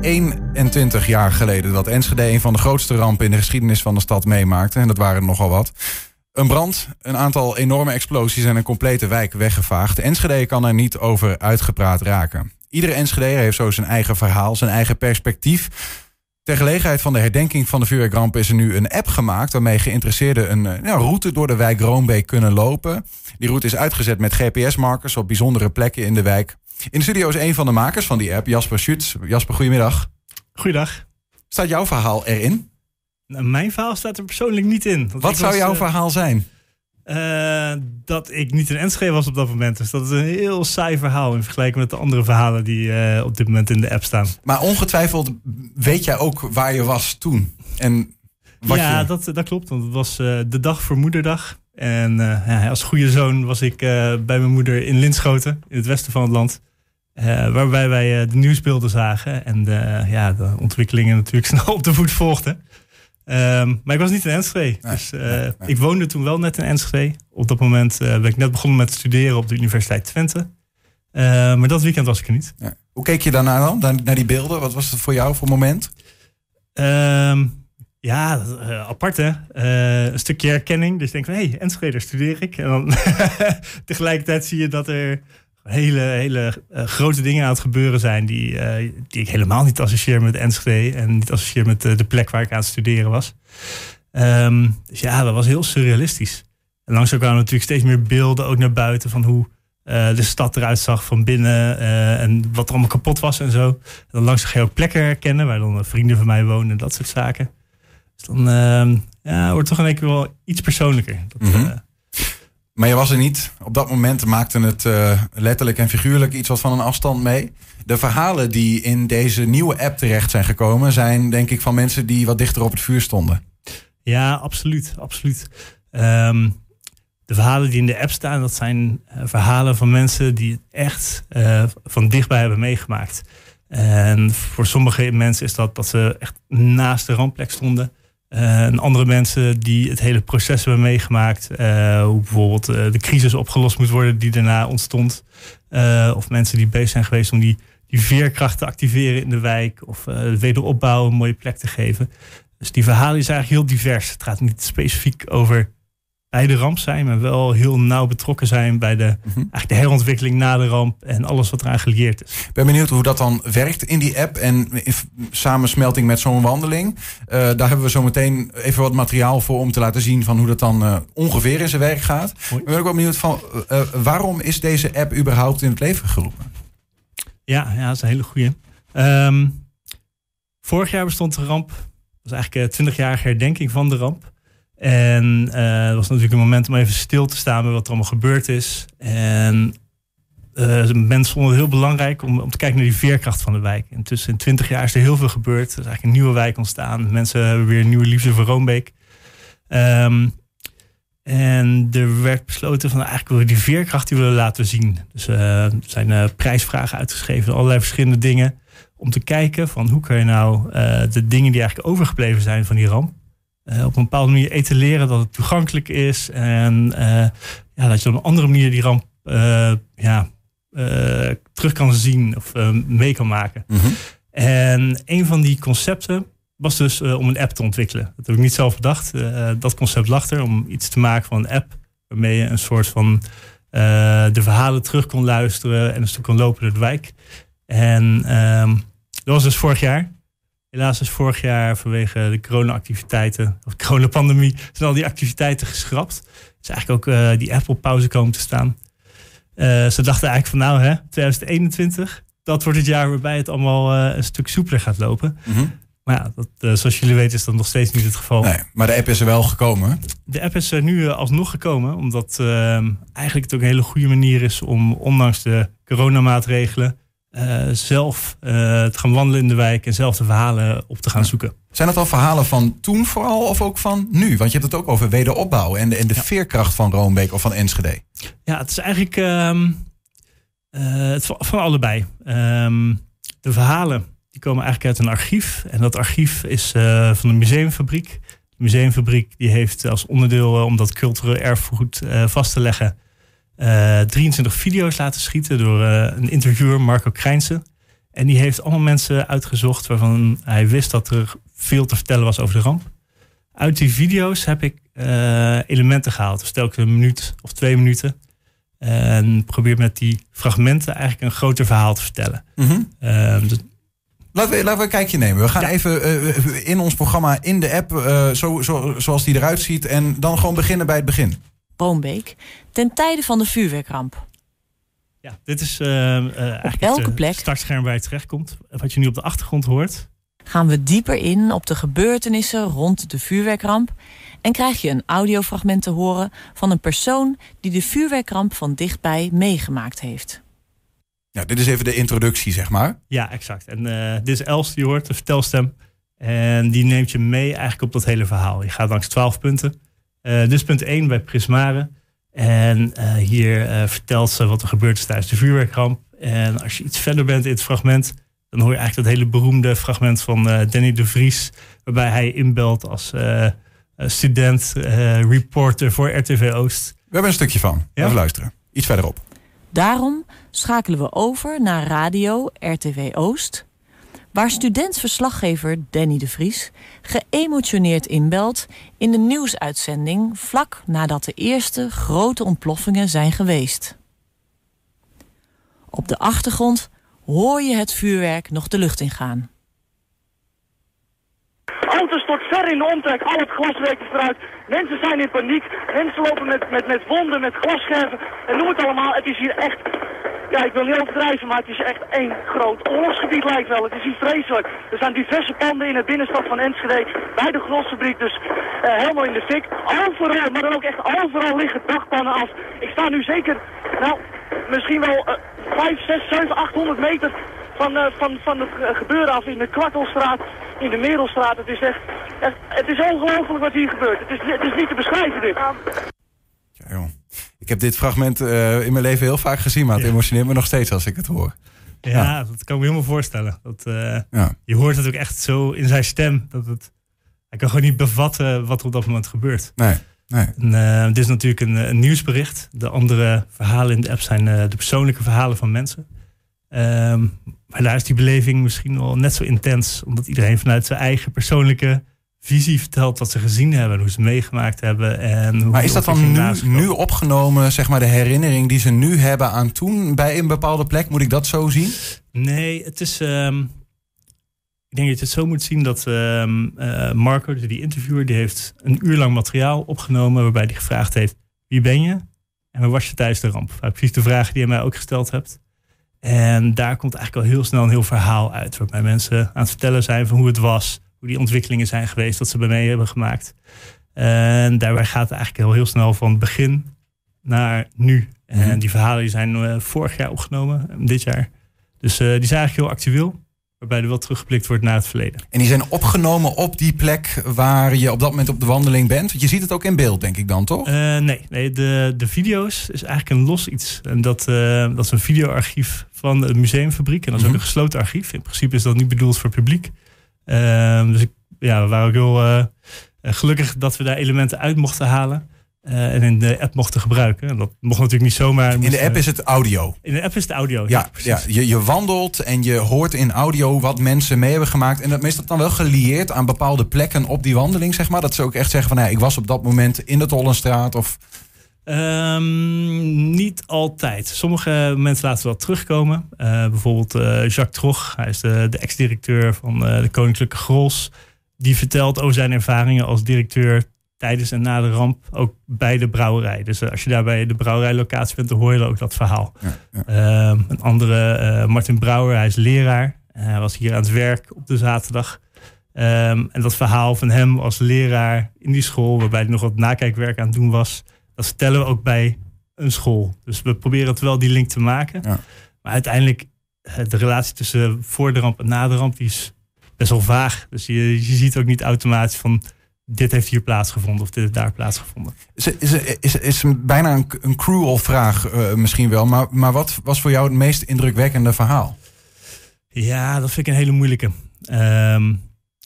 21 jaar geleden dat Enschede een van de grootste rampen in de geschiedenis van de stad meemaakte. En dat waren er nogal wat. Een brand, een aantal enorme explosies en een complete wijk weggevaagd. Enschede kan er niet over uitgepraat raken. Iedere Enschede heeft zo zijn eigen verhaal, zijn eigen perspectief. Ter gelegenheid van de herdenking van de vuurwerkramp is er nu een app gemaakt... waarmee geïnteresseerden een ja, route door de wijk Roombeek kunnen lopen. Die route is uitgezet met GPS-markers op bijzondere plekken in de wijk. In de studio is een van de makers van die app, Jasper Schutz. Jasper, goedemiddag. Goeiedag. Staat jouw verhaal erin? Nou, mijn verhaal staat er persoonlijk niet in. Wat zou jouw verhaal zijn? Uh, dat ik niet in Enschede was op dat moment. Dus dat is een heel saai verhaal in vergelijking met de andere verhalen die uh, op dit moment in de app staan. Maar ongetwijfeld weet jij ook waar je was toen. En wat ja, je... dat, dat klopt. Want het was de dag voor moederdag. En ja, als goede zoon was ik bij mijn moeder in Linschoten, in het westen van het land. Waarbij wij de nieuwsbeelden zagen en de, ja, de ontwikkelingen natuurlijk snel op de voet volgden. Um, maar ik was niet in Enschede. Nee, dus uh, nee, nee. ik woonde toen wel net in Enschede. Op dat moment uh, ben ik net begonnen met studeren op de Universiteit Twente. Uh, maar dat weekend was ik er niet. Ja. Hoe keek je daarna dan? Naar, naar die beelden? Wat was het voor jou voor moment? Um, ja, apart hè. een stukje herkenning. Dus je denkt van, hé, hey, Enschede, daar studeer ik. En dan tegelijkertijd zie je dat er hele, hele uh, grote dingen aan het gebeuren zijn die, uh, die ik helemaal niet associeer met Enschede en niet associeer met uh, de plek waar ik aan het studeren was. Um, dus ja, dat was heel surrealistisch. En langzaam kwamen natuurlijk steeds meer beelden ook naar buiten van hoe de stad eruit zag van binnen en wat er allemaal kapot was en zo. En dan langzaam ga je ook plekken herkennen waar dan vrienden van mij wonen en dat soort zaken. Dus dan ja, wordt het toch in één keer wel iets persoonlijker. Dat, mm -hmm. Maar je was er niet. Op dat moment maakte het uh, letterlijk en figuurlijk iets wat van een afstand mee. De verhalen die in deze nieuwe app terecht zijn gekomen, zijn denk ik van mensen die wat dichter op het vuur stonden. Ja, absoluut. absoluut. Um, de verhalen die in de app staan, dat zijn uh, verhalen van mensen die het echt uh, van dichtbij hebben meegemaakt. En voor sommige mensen is dat dat ze echt naast de rampplek stonden. Uh, en andere mensen die het hele proces hebben meegemaakt. Uh, hoe bijvoorbeeld uh, de crisis opgelost moet worden die daarna ontstond. of mensen die bezig zijn geweest om die, die veerkracht te activeren in de wijk. Of de wederopbouw een mooie plek te geven. Dus die verhalen is eigenlijk heel divers. Het gaat niet specifiek over bij de ramp zijn, maar wel heel nauw betrokken zijn bij de, mm -hmm. eigenlijk de herontwikkeling na de ramp en alles wat eraan gelieerd is. Ik ben benieuwd hoe dat dan werkt in die app en in samensmelting met zo'n wandeling. Uh, daar hebben we zo meteen even wat materiaal voor om te laten zien van hoe dat dan uh, ongeveer in zijn werk gaat. Ik ben ook wel benieuwd van uh, waarom is deze app überhaupt in het leven geroepen? Ja, ja dat is een hele goede. Um, vorig jaar bestond de ramp. Dat was eigenlijk 20-jarige herdenking van de ramp. En uh, het was natuurlijk een moment om even stil te staan bij wat er allemaal gebeurd is. En uh, mensen vonden het heel belangrijk om, om te kijken naar die veerkracht van de wijk. Intussen in 20 jaar is er heel veel gebeurd. Er is eigenlijk een nieuwe wijk ontstaan. Mensen hebben weer een nieuwe liefde voor Roombeek. Um, en er werd besloten van eigenlijk willen we die veerkracht die willen laten zien. Dus uh, er zijn prijsvragen uitgeschreven, allerlei verschillende dingen. Om te kijken van hoe kun je nou de dingen die eigenlijk overgebleven zijn van die ramp uh, op een bepaalde manier etaleren dat het toegankelijk is. En uh, ja, dat je op een andere manier die ramp uh, ja, terug kan zien of mee kan maken. Mhm. En een van die concepten was dus om een app te ontwikkelen. Dat heb ik niet zelf bedacht. dat concept lag er om iets te maken van een app waarmee je een soort van de verhalen terug kon luisteren en een stuk kon lopen door de wijk. En ehm, dat was dus vorig jaar. Helaas is vorig jaar vanwege de corona-activiteiten, of de coronapandemie, zijn al die activiteiten geschrapt. Dus eigenlijk ook uh, die Apple pauze komen te staan. Uh, ze dachten eigenlijk van nou, hè, 2021, dat wordt het jaar waarbij het allemaal uh, een stuk soepeler gaat lopen. Mm -hmm. Maar ja, dat, zoals jullie weten is dat nog steeds niet het geval. Nee, maar de app is er wel gekomen. De app is er nu alsnog gekomen, omdat eigenlijk het ook een hele goede manier is om ondanks de coronamaatregelen uh, zelf uh, te gaan wandelen in de wijk en zelf de verhalen op te gaan zoeken. Zijn dat al verhalen van toen vooral of ook van nu? Want je hebt het ook over wederopbouw en de, en de ja. veerkracht van Roombeek of van Enschede. Ja, het is eigenlijk um, uh, het van, van allebei. Um, de verhalen die komen eigenlijk uit een archief. En dat archief is van de museumfabriek. De museumfabriek die heeft als onderdeel om dat cultureel erfgoed vast te leggen 23 video's laten schieten door uh, een interviewer, Marco Krijnsen. En die heeft allemaal mensen uitgezocht waarvan hij wist dat er veel te vertellen was over de ramp. Uit die video's heb ik uh, elementen gehaald. Dus telkens een minuut of twee minuten. En probeer met die fragmenten eigenlijk een groter verhaal te vertellen. Mm dus Laten we, laten we een kijkje nemen. We gaan even uh, in ons programma, in de app, uh, zo, zo, zoals die eruit ziet. En dan gewoon beginnen bij het begin. Boombeek, ten tijde van de vuurwerkramp. Ja, dit is uh, eigenlijk elke het plek, startscherm waar je terechtkomt. Wat je nu op de achtergrond hoort. Gaan we dieper in op de gebeurtenissen rond de vuurwerkramp en krijg je een audiofragment te horen van een persoon die de vuurwerkramp van dichtbij meegemaakt heeft. Ja, dit is even de introductie, zeg maar. Ja, exact. En uh, dit is Els, die hoort, de vertelstem. En die neemt je mee eigenlijk op dat hele verhaal. Je gaat langs twaalf punten. Uh, dus punt 1 bij Prismare. En uh, hier vertelt ze wat er gebeurd is tijdens de vuurwerkramp. En als je iets verder bent in het fragment, dan hoor je eigenlijk dat hele beroemde fragment van Danny de Vries. Waarbij hij inbelt als student, reporter voor RTV Oost. We hebben een stukje van. Ja? Even luisteren. Iets verderop. Daarom schakelen we over naar radio RTV Oost, waar studentverslaggever Danny de Vries geëmotioneerd inbelt in de nieuwsuitzending vlak nadat de eerste grote ontploffingen zijn geweest. Op de achtergrond hoor je het vuurwerk nog de lucht ingaan. Auto's tot ver in de omtrek, al het glaswerk is eruit. Mensen zijn in paniek, mensen lopen met, met, met wonden, met glasscherven en noem het allemaal. Het is hier echt ja, ik wil niet overdrijven, maar het is echt één groot oorlogsgebied lijkt wel. Het is hier vreselijk. Er zijn diverse panden in het binnenstad van Enschede, bij de grosfabriek, dus uh, helemaal in de fik. Overal, maar dan ook echt overal liggen dagpannen af. Ik sta nu zeker, nou, misschien wel uh, 5, 6, 7, 800 meter van, uh, van, van het gebeuren af in de Kwartelstraat, in de Merelstraat. Het is echt, echt het is ongelooflijk wat hier gebeurt. Het is, het is niet te beschrijven dit. Ik heb dit fragment uh, in mijn leven heel vaak gezien, maar het ja. emotioneert me nog steeds als ik het hoor. Ja, ja. dat kan ik me helemaal voorstellen. Dat, uh, ja. Je hoort het ook echt zo in zijn stem. Dat het, hij kan gewoon niet bevatten wat er op dat moment gebeurt. Nee. nee. En, uh, dit is natuurlijk een, een, nieuwsbericht. De andere verhalen in de app zijn de persoonlijke verhalen van mensen. Um, maar daar is die beleving misschien wel net zo intens. Omdat iedereen vanuit zijn eigen persoonlijke visie vertelt wat ze gezien hebben, hoe ze meegemaakt hebben. En hoe maar is dat dan nu, nu opgenomen, zeg maar, de herinnering die ze nu hebben aan toen bij een bepaalde plek? Moet ik dat zo zien? Nee, het is. Um, ik denk dat je het zo moet zien dat um, uh, Marco, die interviewer, die heeft een uur lang materiaal opgenomen waarbij hij gevraagd heeft: wie ben je? En waar was je tijdens de ramp? Precies de vragen die je mij ook gesteld hebt. En daar komt eigenlijk al heel snel een heel verhaal uit, waarbij mensen aan het vertellen zijn van hoe het was, hoe die ontwikkelingen zijn geweest, wat ze bij mij hebben gemaakt. En daarbij gaat het eigenlijk heel, heel snel van begin naar nu. En mhm. die verhalen die zijn uh, vorig jaar opgenomen, dit jaar. Dus uh, die zijn eigenlijk heel actueel. Waarbij er wel teruggeblikt wordt naar het verleden. En die zijn opgenomen op die plek waar je op dat moment op de wandeling bent? Want je ziet het ook in beeld, denk ik dan, toch? Uh, nee, nee de, de video's is eigenlijk een los iets. En dat, dat is een videoarchief van de museumfabriek. En dat is ook mhm. een gesloten archief. In principe is dat niet bedoeld voor publiek. Ehm, dus ik, ja, we waren ook heel uh, gelukkig dat we daar elementen uit mochten halen. Uh, en in de app mochten gebruiken. En dat mocht natuurlijk niet zomaar. In de app is het audio. In de app is het audio. Ja, ja, ja je, je wandelt en je hoort in audio wat mensen mee hebben gemaakt. En dat meestal dan wel gelieerd aan bepaalde plekken op die wandeling, zeg maar. Dat ze ook echt zeggen van, ja, ik was op dat moment in de Tollenstraat of... Um, niet altijd. Sommige mensen laten wel terugkomen. Uh, bijvoorbeeld uh, Jacques Trog, hij is de, de ex-directeur van uh, de Koninklijke Gros. Die vertelt over zijn ervaringen als directeur tijdens en na de ramp, ook bij de brouwerij. Dus als je daar bij de brouwerijlocatie bent, dan hoor je ook dat verhaal. Ja, ja. Um, een andere, Martin Brouwer, hij is leraar. Hij was hier aan het werk op de zaterdag. Um, en dat verhaal van hem als leraar in die school, waarbij hij nog wat nakijkwerk aan het doen was dat vertellen we ook bij een school. Dus we proberen het wel die link te maken. Ja. Maar uiteindelijk, eh, de relatie tussen voor de ramp en na de ramp, die is best wel vaag. Dus je, je ziet ook niet automatisch van dit heeft hier plaatsgevonden of dit heeft daar plaatsgevonden. Is, is, is, is bijna een, een cruel vraag uh, misschien wel, maar, maar wat was voor jou het meest indrukwekkende verhaal? Ja, dat vind ik een hele moeilijke. Um,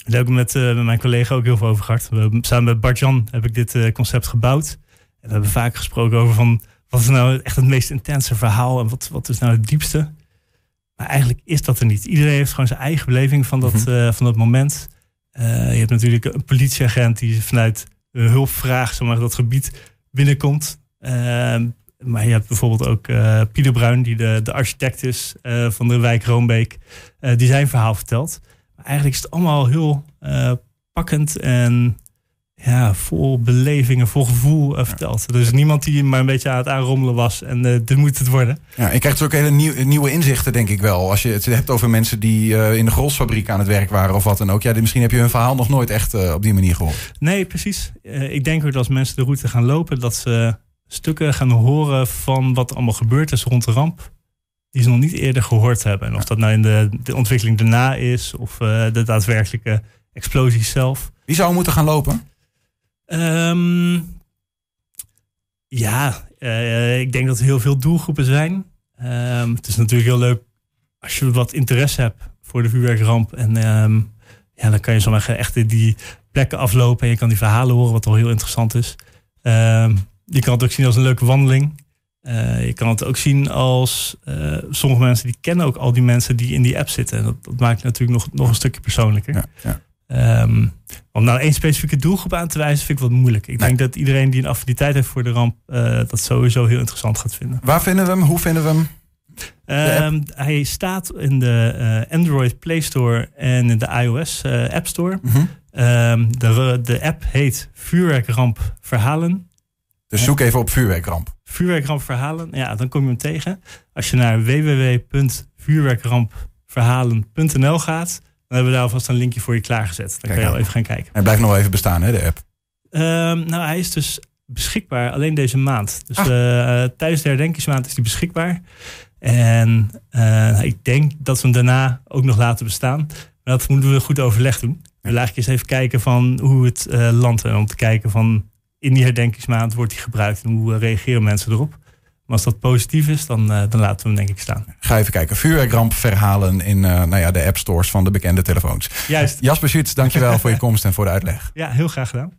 daar heb ik met, uh, met mijn collega ook heel veel over gehad. We, samen met Bart-Jan heb ik dit uh, concept gebouwd we hebben vaak gesproken over van wat is nou echt het meest intense verhaal en wat, wat is nou het diepste. Maar eigenlijk is dat er niet. Iedereen heeft gewoon zijn eigen beleving van dat, Mhm. eh, van dat moment. Eh, je hebt natuurlijk een politieagent die vanuit hulpvraag zeg maar, dat gebied binnenkomt. Ehm, maar je hebt bijvoorbeeld ook eh, Pieter Bruin, die de, de architect is van de wijk Roombeek, die zijn verhaal vertelt. Maar eigenlijk is het allemaal heel pakkend en ja, vol belevingen, vol gevoel eh, verteld. Er is niemand die maar een beetje aan het aanrommelen was en eh, dit moet het worden. Ja, je krijgt dus ook hele nieuw- nieuwe inzichten, denk ik wel. Als je het hebt over mensen die eh, in de grosfabriek aan het werk waren of wat dan ook. Ja, misschien heb je hun verhaal nog nooit echt op die manier gehoord. Nee, precies. Ik denk ook dat als mensen de route gaan lopen, dat ze stukken gaan horen van wat allemaal gebeurd is rond de ramp. Die ze nog niet eerder gehoord hebben. En of dat nou in de, de ontwikkeling daarna is, of de daadwerkelijke explosie zelf. Wie zou moeten gaan lopen? Ehm, ja, eh, ik denk dat er heel veel doelgroepen zijn. Ehm, het is natuurlijk heel leuk als je wat interesse hebt voor de vuurwerkramp. En ehm, ja, dan kan je zomaar echt die plekken aflopen en je kan die verhalen horen, wat al heel interessant is. Je kan het ook zien als een leuke wandeling. Eh, je kan het ook zien als eh, sommige mensen die kennen ook al die mensen die in die app zitten. En dat, dat maakt het natuurlijk nog, nog een stukje persoonlijker. Ja, ja. Ehm, om nou één specifieke doelgroep aan te wijzen, vind ik wat moeilijk. Ik Nee. denk dat iedereen die een affiniteit heeft voor de ramp, eh, dat sowieso heel interessant gaat vinden. Waar vinden we hem? Hoe vinden we hem? Ehm, hij staat in de eh, Android Play Store en in de iOS eh, App Store. Mhm. Ehm, de, de app heet Vuurwerkramp Verhalen. Dus zoek even op vuurwerkramp. Vuurwerkramp Verhalen, ja, dan kom je hem tegen. Als je naar www.vuurwerkrampverhalen.nl gaat, dan hebben we daar alvast een linkje voor je klaargezet. Dan Kijk kan je al even gaan kijken. Hij blijft nog wel even bestaan, hè, de app. Ehm, nou, hij is dus beschikbaar alleen deze maand. Dus Ah. eh, tijdens de herdenkingsmaand is hij beschikbaar. En eh, ik denk dat we hem daarna ook nog laten bestaan. Maar dat moeten we goed overleg doen. We willen eigenlijk eens even kijken van hoe het eh landt. En om te kijken van in die herdenkingsmaand wordt hij gebruikt. En hoe reageren mensen erop. Maar als dat positief is, dan, eh, dan laten we hem denk ik staan. Ga even kijken. Vuurwerkramp verhalen in eh, nou ja, de app stores van de bekende telefoons. Juist. Jasper Schütz, dankjewel voor je komst en voor de uitleg. Ja, heel graag gedaan.